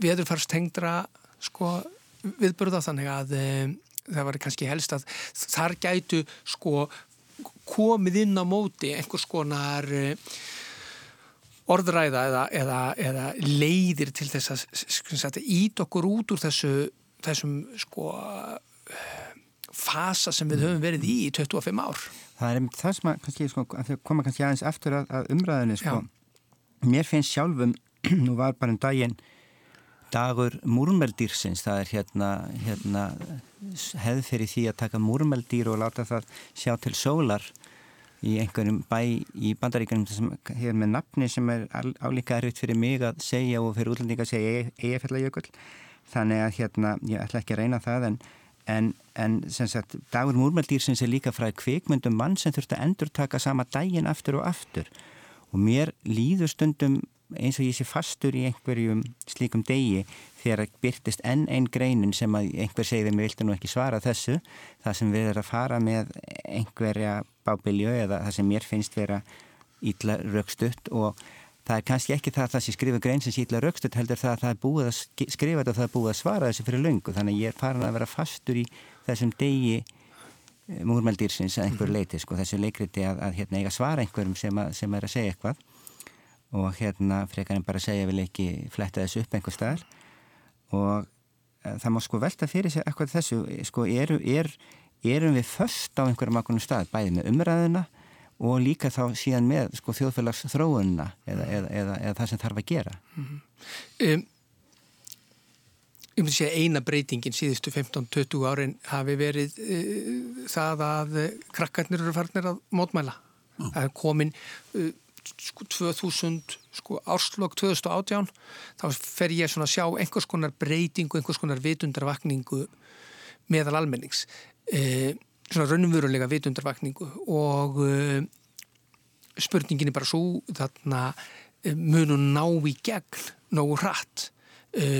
viðurfarstengdra sko, viðburða þannig að uh, það var kannski helst að þar gætu sko, komið inn á móti einhvers konar uh, orðræða eða, eða, eða leiðir til þess að, að ít okkur út úr þessu, þessum sko fasa sem við höfum verið í í 25 ár. Það er það sem að, kannski, sko, að koma kannski aðeins eftir að, að umræðinni sko. Mér finnst sjálfum, [clears throat] nú var bara en um daginn dagur múrmeldýrsins, það er hérna, hérna hefð fyrir því að taka múrmeldýr og láta það sjá til sólar í einhverjum bæ í bandaríkanum sem hefur með nafni sem er álíka erfitt fyrir mig að segja og fyrir útlendinga að segja eigafællajökull þannig að hérna ég ætla ekki að reyna það en, en, en sem sagt dagur múrmeldýrsins er líka frá kvikmyndum mann sem þurft að endur taka sama daginn aftur og aftur. Og mér líður stundum eins og ég sé fastur í einhverjum slíkum degi þegar byrtist enn einn greinin sem einhver segði mig viltu nú ekki svara þessu. Það sem við erum að fara með einhverja bábilju eða það sem mér finnst vera ítla raukstutt og það er kannski ekki það að það sé skrifa grein sem sé ítla raukstutt heldur það að það er búið að skrifa þetta og það er búið að svara þessu fyrir lungu þannig að ég er farin að vera fastur í þessum degi eh, múrmeldýrsins að einhver mhm. leiti sko þessu leikriti að, að hérna eiga svara einhverjum sem, að, sem er að segja eitthvað. Og hérna frekar en bara segja vil ekki fletta þessu upp einhver staðar. Og uh, það má sko velta fyrir sig eitthvað þessu, sko er, er, erum við först á einhverjum ákveðnum stað, bæði með umræðina og líka þá síðan með sko, þjóðfélags þróunna eða, eða, eða, eða það sem þarf að gera. Mm -hmm. um, ég myndi segja eina breytingin síðustu 15-20 árin hafi verið uh, það að krakkarnir eru farnir að mótmæla. Mm. Það er komin uh, sko 2000, sko árslokk 2018, þá fer ég svona að sjá einhvers konar breytingu, einhvers konar vitundarvakningu meðal almennings. Uh, svona raunverulega vitundarvakningu og spurningin er bara svo þarna munu ná í gegn nógu hratt?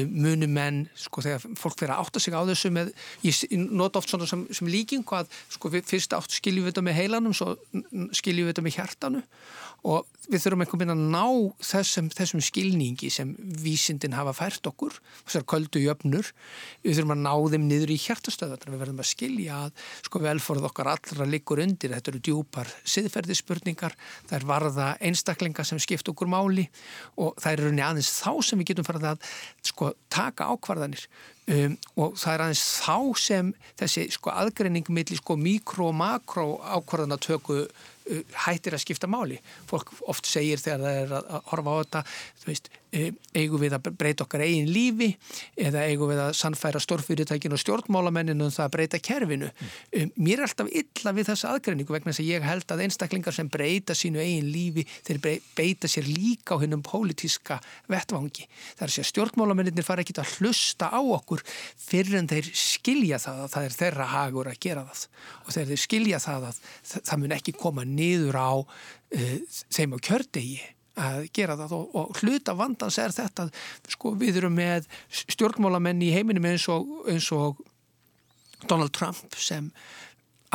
Munum menn, sko þegar fólk fyrir að átta sig á þessu með, ég nota oft svona sem, sem líking hvað, sko fyrst átt skiljum við þetta með heilanum, svo skiljum við þetta með hjartanu. Og við þurfum einhvern veginn að ná þessum, þessum skilningi sem vísindin hafa fært okkur, þessar köldu jöfnur, við þurfum að ná þeim niður í hjartastöðar, við verðum að skilja að sko velforð okkar allra liggur undir, þetta eru djúpar siðferðispurningar, það er varða einstaklinga sem skipt okkur máli og það eru aðeins þá sem við getum farið að sko taka ákvarðanir. Um, og það er aðeins þá sem þessi sko aðgreining millir sko mikro og makro ákvarðanatöku hættir að skipta máli. Fólk oft segir þegar það er að horfa á þetta, þú veist, eigum við að breyta okkar eigin lífi eða eigum við að sannfæra stórfyrirtækinu og stjórnmálamenninu um það að breyta kerfinu. Mm. Mér er alltaf illa við þessa aðgreiningu vegna þess að ég held að einstaklingar sem breyta sínu eigin lífi þeir beita sér líka á hennum pólitíska vettvangi. Það er að segja stjórnmálamennir fara ekki að hlusta á okkur fyrir en þeir skilja það að það er þeirra hagur að gera það og þegar þeir skilja það að það mun ekki koma niður á uh, þeim á kjördegi að gera það. Og, og hluta vandans er þetta sko við erum með stjórnmálamenn í heiminum eins og, eins og Donald Trump sem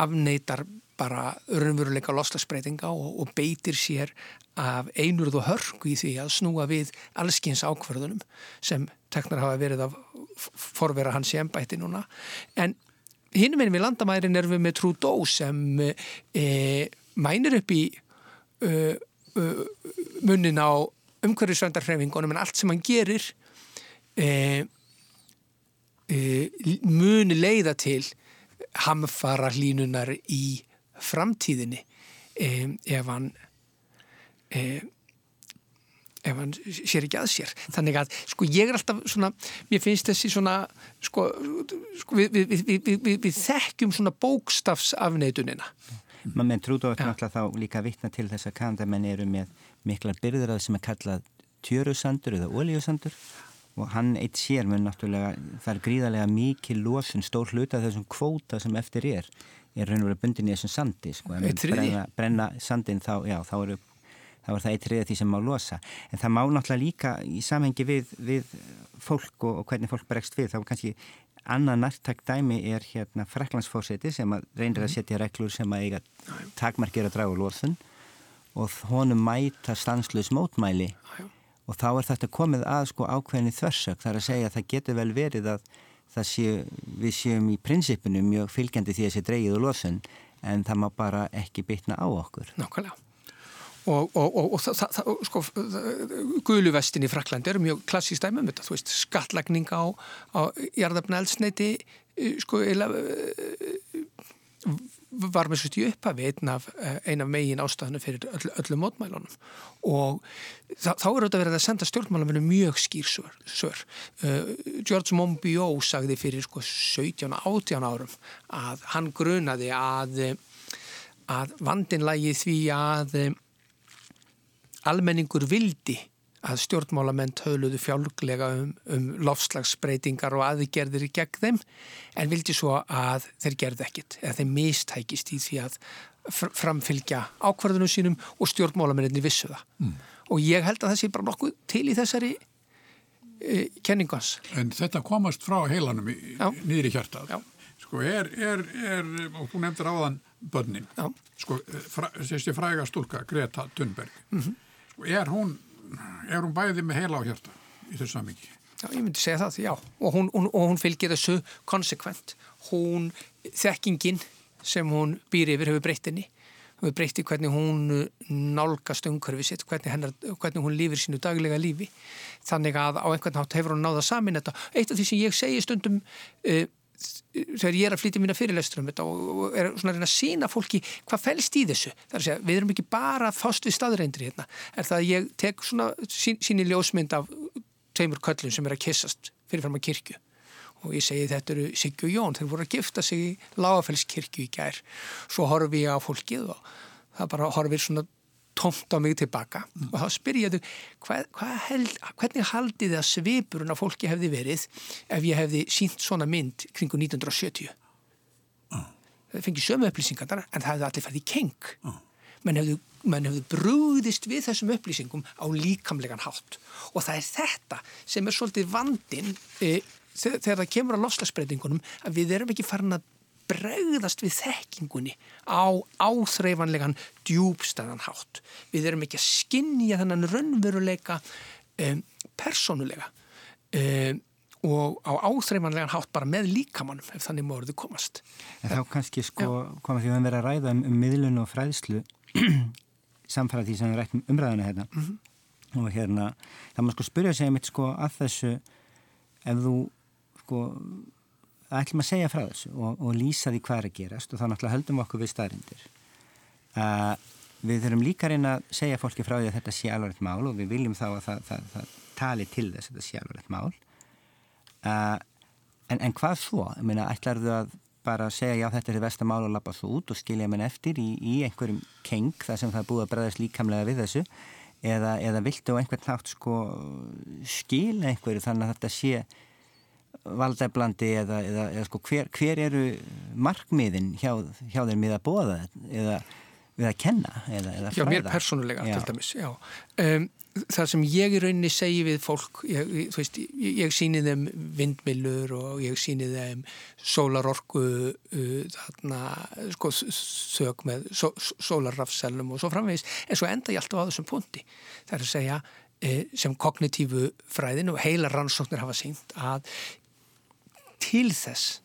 afneitar bara örnveruleika loslasbreytinga og, og beitir sér af einurð og hörku í því að snúa við allskins ákverðunum sem teknar hafa verið að forvera hans í ennbætti núna. En hinn meðin við landamærin erum við með Trudeau sem e, mænir upp í uh, munnin á umhverfisvendarhrefingunum en allt sem hann gerir uh, muni leiða til hamfara hlínunar í framtíðinni ef hann ef hann sér ekki að sér. Þannig að sko ég er alltaf svona mér finnst þessi svona sko, sko við, við, við, við þekkjum svona bókstafsafneitunina maður með trúdótt náttúrulega þá líka vittna til þess að kandamenn eru með miklar byrður að sem er kallað tjörusandur eða ólíusandur og hann eitt sér með náttúrulega það er gríðarlega mikið losun stór hluta þessum kvóta sem eftir er er raun og verið bundin í þessum sandi sko, brenna, brenna sandin þá, já, þá eru þá er það eitt riðið því sem má losa. En það má náttúrulega líka í samhengi við, við fólk og, og hvernig fólk bregst við þá kannski Annað nærtak dæmi er hérna freklandsfórseti sem að reynir að mhm. setja reglur sem að eiga takmarkir að draga lóðun og honum mæta stanslus mótmæli. Og þá er þetta komið að sko ákveðinni þversök þar að segja að það getur vel verið að séu, við séum í prinsipinu mjög fylgjandi því að sé dreigið og lóðun en það má bara ekki bytna á okkur. Nákvæmlega og, og, og, og það, það, sko, guluvestin í Fraklandi er mjög klassíst dæmum þetta, þú veist, skattlagning á, á jarðabna eldsneiti eh, sko, eila eh, var með svolítið upphafi einn af, eh, ein af megin ástæðinu fyrir öll, öllum mótmælunum. Og þá, þá er þetta verið að senda stjórnmálamennu mjög skýr sör, George Monbiot sagði fyrir sko 17-18 árum að hann grunaði að að vandinlægi því að almenningur vildi að stjórnmálamenn töluðu fjálglega um, um lofslagsbreytingar og aðgerðir gegn þeim en vildi svo að þeir gerði ekkit eða þeir mistækist í því að framfylgja ákvarðunum sínum og stjórnmálamenninni vissu það. Mm. og ég held að það sé bara nokkuð til í þessari e, kenningans. En þetta komast frá heilanum nýri hjartað. Sko er, er, er og þú nefndir áðan börnin. Já. sko, fra, þessi fræga stúlka Greta Thunberg. Mm -hmm er hún, er hún bæði með heila á hjarta í þessu samingi? Já, ég myndi segja það, já. Og hún, hún, og hún fylgir þessu konsekvent. Hún, þekkingin sem hún býr yfir hefur breyttinni. Hún hefur breytti hvernig hún nálgast umhverfið sitt, hvernig, hennar, hvernig hún lífir sínu daglega lífi. Þannig að á einhvern nátt hefur hún náða samin þetta. Eitt af því sem ég segi stundum uh, þegar ég er að flytja mína fyrirlestur um þetta og, er svona að reyna að sína fólki hvað fælst í þessu. Það er að segja, við erum ekki bara fást við staðreindri hérna. Er það að ég tek svona sín, síni ljósmynd af tveimur köllum sem er að kissast fyrirfram að kirkju og ég segi þetta eru Siggi og Jón, þeir voru að gifta sig í Lágafellskirkju í gær. Svo horfi ég á fólkið og það bara horfir svona tómt á mig tilbaka mm. og þá spyr ég hvernig haldið þið að svipurinn á fólki hefði verið ef ég hefði sínt svona mynd kringu 1970 mm. það fengið sömu upplýsingar en það hefði allir færði keng mm. menn hefðu, hefðu brúðist við þessum upplýsingum á líkamlegan hátt og það er þetta sem er svolítið vandin e, þegar það kemur á lofslagsbreytingunum að við erum ekki farin að bregðast við þekkingunni á áþreifanlegan djúbstæðan hátt. Við erum ekki að skinja þennan raunveruleika um, persónulega um, og á áþreifanlegan hátt bara með líkamannum ef þannig móruðu komast. En þá kannski sko komast við að vera að ræða um, um miðlun og fræðslu [clears throat] samfara því sem við rættum umræðuna hérna mm -hmm. og hérna það maður sko spyrja sig mitt sko að þessu ef þú sko ætlum að segja frá þessu og, og lýsa því hvað er að gerast og þá náttúrulega höldum við okkur við staðrindir. Uh, við þurfum líka reyna að segja fólki frá því að þetta sé alvarlegt mál og við viljum þá að það, það, það tali til þess að þetta sé alvarlegt mál. Uh, en, en hvað svo? Ég meina, ætlar þú að bara segja já þetta er því vestamál og lappa þú út og skilja menn eftir í, í einhverjum keng þar sem það er búið að bregðast líkamlega við þessu eða, eða viltu á einhvern nátt sko skila einhverju þannig að þetta sé valdæblandi eða, eða, eða sko, hver, hver eru markmiðin hjá, hjá þeim við að bóða eða við að kenna eða, eða fræða? Já, mér persónulega já. til dæmis, já. Um, það sem ég í rauninni segi við fólk, ég, þú veist, ég, ég síni þeim vindmilur og ég síni þeim sólarorku, uh, þarna, sko, þög með só, sólarrafsælum og svo framvegis, en svo enda ég alltaf á þessum punti. Það er að segja, uh, sem kognitífu fræðin og heila rannsóknir hafa sínt að til þess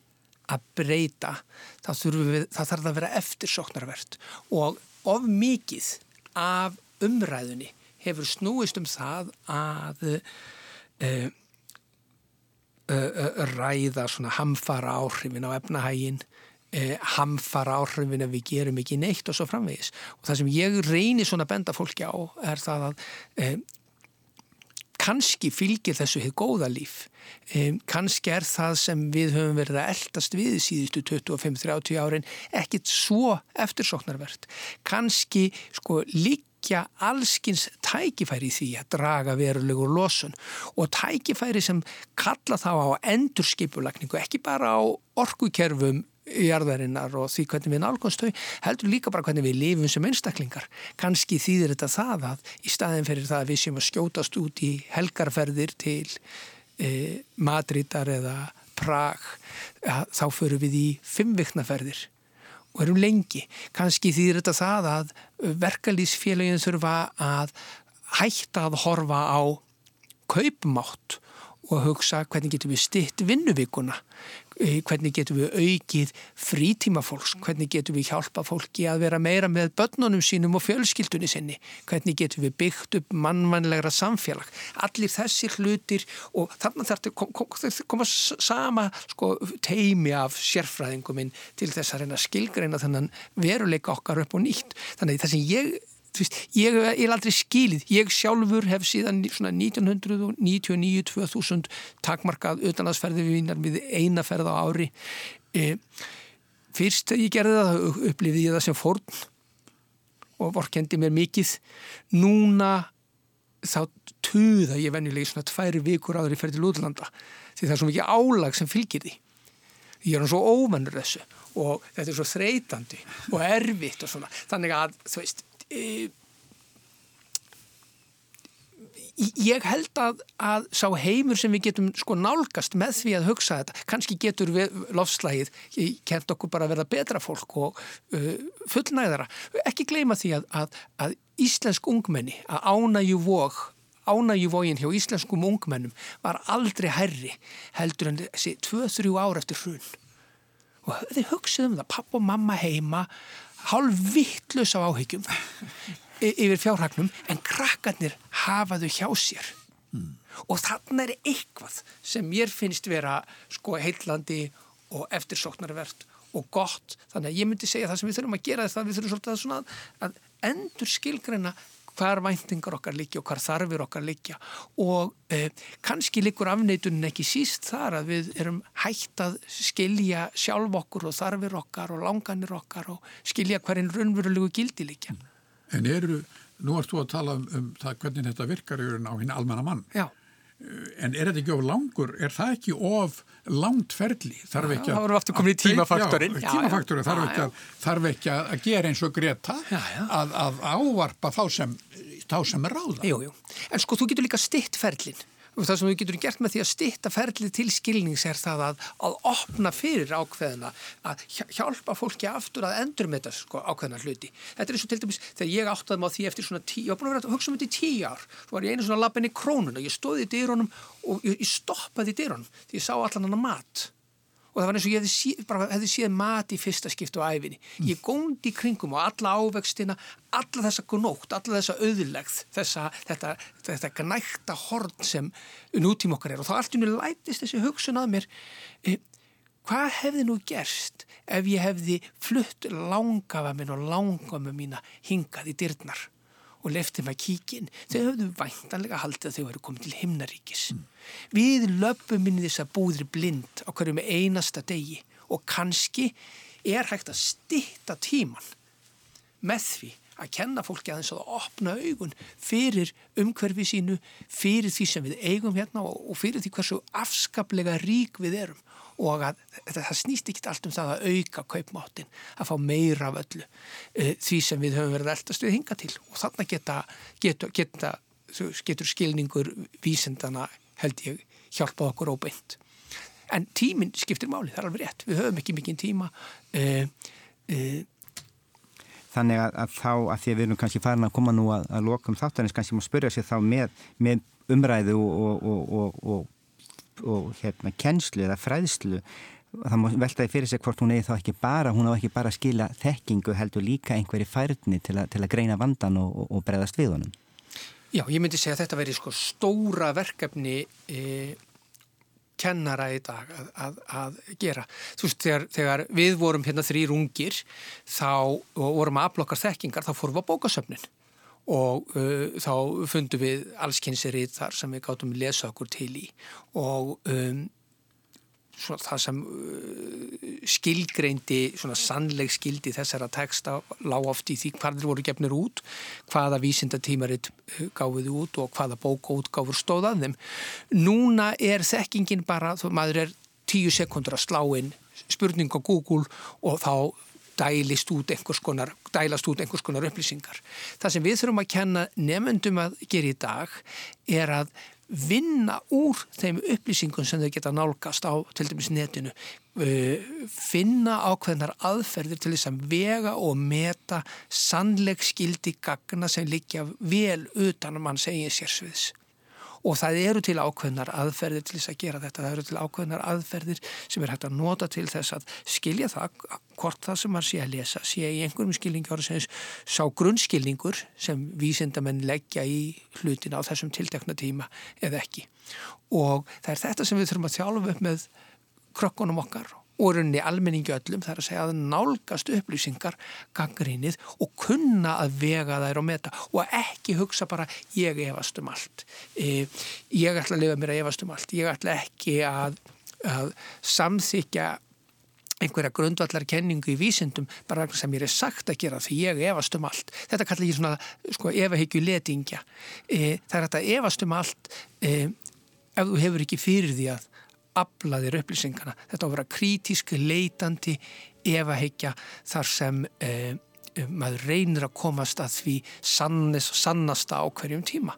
að breyta við, það þarf að vera eftirsóknarvert. Og of mikið af umræðunni hefur snúist um það að uh, uh, ræða svona hamfara áhrifin á efnahægin uh, hamfara áhrifin að við gerum ekki neitt og svo framvegis. Og það sem ég reynir svona benda fólki á er það að kannski fylgir þessu hefur góða líf. Um, kannski er það sem við höfum verið að eldast við síðustu 25-30 árin ekkit svo eftirsóknarvert. Kannski sko líkja allskins tækifæri því að draga verulegur losun og tækifæri sem kalla þá á endurskipulagningu ekki bara á orkukerfum jarðarinnar og því hvernig við nálgumst þau heldur líka bara hvernig við lifum sem einstaklingar. Kannski þýðir þetta það að í staðin fyrir það að við séum að skjótast út í helgarferðir til e, Madridar eða Prag ja, þá förum við í fimmviknaferðir og erum lengi. Kannski þýðir þetta það að verkalýsfélagin þurfa að hætta að horfa á kaupmátt og hugsa hvernig getum við stitt vinnuvíkuna hvernig getum við aukið frítíma fólks, hvernig getum við hjálpa fólki að vera meira með börnunum sínum og fjölskyldunni sinni, hvernig getum við byggt upp mannvænlegra samfélag? Allir þessir hlutir og þannig þarf þetta koma sama sko, teimi af sérfræðinguminn til þess að reyna skilgreina þannig veruleika okkar upp og nýtt. Þannig það sem ég Veist, ég er aldrei skilið, ég sjálfur hef síðan 1999-2000 takmarkað auðvitaðsferði við eina ferð á ári. E, fyrst ég gerði það upplifið ég það sem fórn og vorkendi mér mikið. Núna þá tuða ég venjulegi svona tværi vikur áður í ferði lúðlanda því það er svo mikið álag sem fylgir því. Ég er hann svo ómennur þessu og þetta er svo þreytandi og erfitt og svona. Þannig að þú veist ég held að, að sá heimur sem við getum sko nálgast með því að hugsa þetta, kannski getur við lofslægið, kent okkur bara að verða betra fólk og uh, fullnæðara, ekki gleyma því að, að, að íslensk ungmenni að ánægju vóg ánægjuvógin hjá íslenskum ungmennum var aldrei herri heldur en þessi 2-3 ára eftir hrun. Og þau hugsaðum það, papp og mamma heima hálf vittlus á áhyggjum yfir fjárhagnum en krakkarnir hafaðu hjá sér mm. og þannig er eitthvað sem mér finnst vera sko heillandi og eftirsóknarvert og gott. Þannig að ég myndi segja það sem við þurfum að gera það við þurfum svolítið að, að endur skilgreina hvar væntingar okkar líkja og hvar þarfir okkar líkja og eh, kannski líkur afneitunin ekki síst þar að við erum hægt að skilja sjálf okkur og þarfir okkar og langanir okkar og skilja hverjum raunverulegu gildi líkja. En eru, nú ert þú að tala um, um það hvernig þetta virkar á hinn almenna mann. Já. En er þetta ekki of langur? Er það ekki of langt ferli? Þarf ekki að... Það voru aftur komin í tímafaktorinn. Tímafaktorinn þarf, ekki að, þarf ekki að gera eins og Greta já, já. Að, að ávarpa þá sem, þá sem er ráða. Jú, jú. En sko, þú getur líka stitt ferlinn það sem við getum gert með því að stitta ferlið til skilnings er það að, að opna fyrir ákveðina, að hjálpa fólki aftur að endur með þetta sko, ákveðina hluti. Þetta er eins og til dæmis þegar ég áttaði maður því eftir svona tíu, ég var búin að vera að hugsa um þetta í tíu ár, þá var ég einu svona lappin í krónuna, ég stóði í dýrónum og ég, ég stoppaði í dýrónum því ég sá allan hann að mat og það var eins og ég hefði, sí, bara, hefði séð mat í fyrsta skiptu á æfinni. Ég góndi í kringum og alla ávextina, alla þessa gnótt, alla þessa auðlegð, þessa, þetta, þetta gnækta horn sem nútíma okkar er og þá allt í nú lætist þessi hugsun að mér eh, hvað hefði nú gerst ef ég hefði flutt langafa minn og langafa mína hingað í dyrnar og lefti maður kíkin, þau höfðu væntanlega haldið að þau væri komið til himnaríkis. Mm. Við löpum inn í þessa búðri blind á hverju með einasta degi og kannski er hægt að stitta tíman með því að kenna fólki aðeins að opna augun fyrir umhverfi sínu, fyrir því sem við eigum hérna og fyrir því hversu afskaplega rík við erum og að það snýst ekki allt um það að auka kaupmáttin, að fá meira af öllu uh, því sem við höfum verið eldast við hinga til og þannig geta, geta, geta getur skilningur vísendana held ég hjálpað okkur óbeint. En tíminn skiptir máli, það er alveg rétt, við höfum ekki mikinn tíma uh, uh, Þannig að, að þá, að því að við erum kannski farin að koma nú að, að lokum þáttanins, kannski má spyrja sér þá með, með umræðu og, og, og, og hérna kennslu eða fræðslu það má veltaði fyrir sig hvort hún eigi þá ekki bara hún á ekki bara að skila þekkingu heldur líka einhverju færni til, til að greina vandan og, og, og bregðast við honum Já, ég myndi segja að þetta veri sko stóra verkefni e, kennara í dag að, að, að gera. Þú veist, þegar, þegar við vorum hérna þrýr ungir þá vorum að aflokkar þekkingar, þá fórum við á bókasöfnin og uh, þá fundum við allskynnsirið þar sem við gáttum að lesa okkur til í og um, það sem uh, skilgreindi, svona sannleg skildi þessara texta lág oft í því hvaðir voru gefnir út, hvaða vísindatímaritt uh, gáfið út og hvaða bókótgáfur stóðað þeim. Núna er þekkingin bara, þú maður er tíu sekundur að slá inn spurning á Google og þá dælist út einhvers konar, dælast út einhvers konar upplýsingar. Það sem við þurfum að kenna nefnendum að gera í dag er að vinna úr þeim upplýsingum sem þau geta nálgast á til dæmis netinu uh, finna ákveðnar aðferðir til þess að vega og meta sannleik skildi gagna sem líkja vel utan mann segið sérsviðs og það eru til ákveðnar aðferðir til þess að gera þetta, það eru til ákveðnar aðferðir sem er hægt að nota til þess að skilja það, hvort það sem maður sé að lesa, sé í einhverjum skilningi ára sem sá grunnskilningur sem vísindamenn leggja í hlutin á þessum tiltekna tíma eða ekki. Og það er þetta sem við þurfum að þjálfa upp með krökkunum okkar og rauninni almenningi öllum þar að segja að nálgast upplýsingar gangrinnið og kunna að vega þær og meta og ekki hugsa bara ég efast um allt e, ég ætla að lifa mér að efast um allt ég ætla ekki að, að samþykja einhverja grundvallar kenningu í vísindum bara sem ég er sagt að gera því ég efast um allt. Þetta kallar ég svona sko, efahyggju letingja. E, það er að efast um allt e, ef þú hefur ekki fyrir því að aflaðir upplýsingana. Þetta á að vera krítísk, leitandi, efahyggja þar sem eh, maður reynir að komast að því sannis, sannasta á hverjum tíma.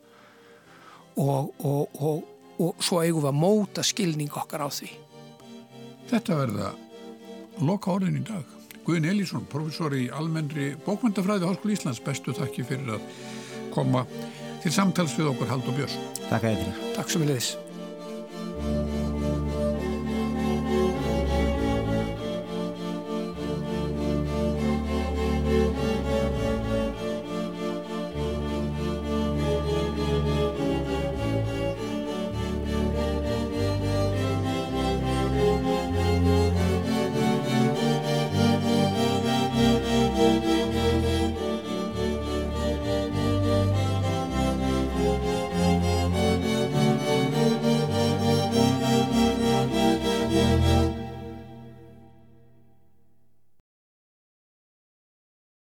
Og, og, og, og svo eigum við að móta skilning okkar á því. Þetta verða loka orðin í dag. Guðin Elísson, professor í almennri bókmyndafræði Háskóli Íslands, bestu takki fyrir að koma til samtals við okkur Hald og Björns. Takk að þér. Takk sem við leiðis.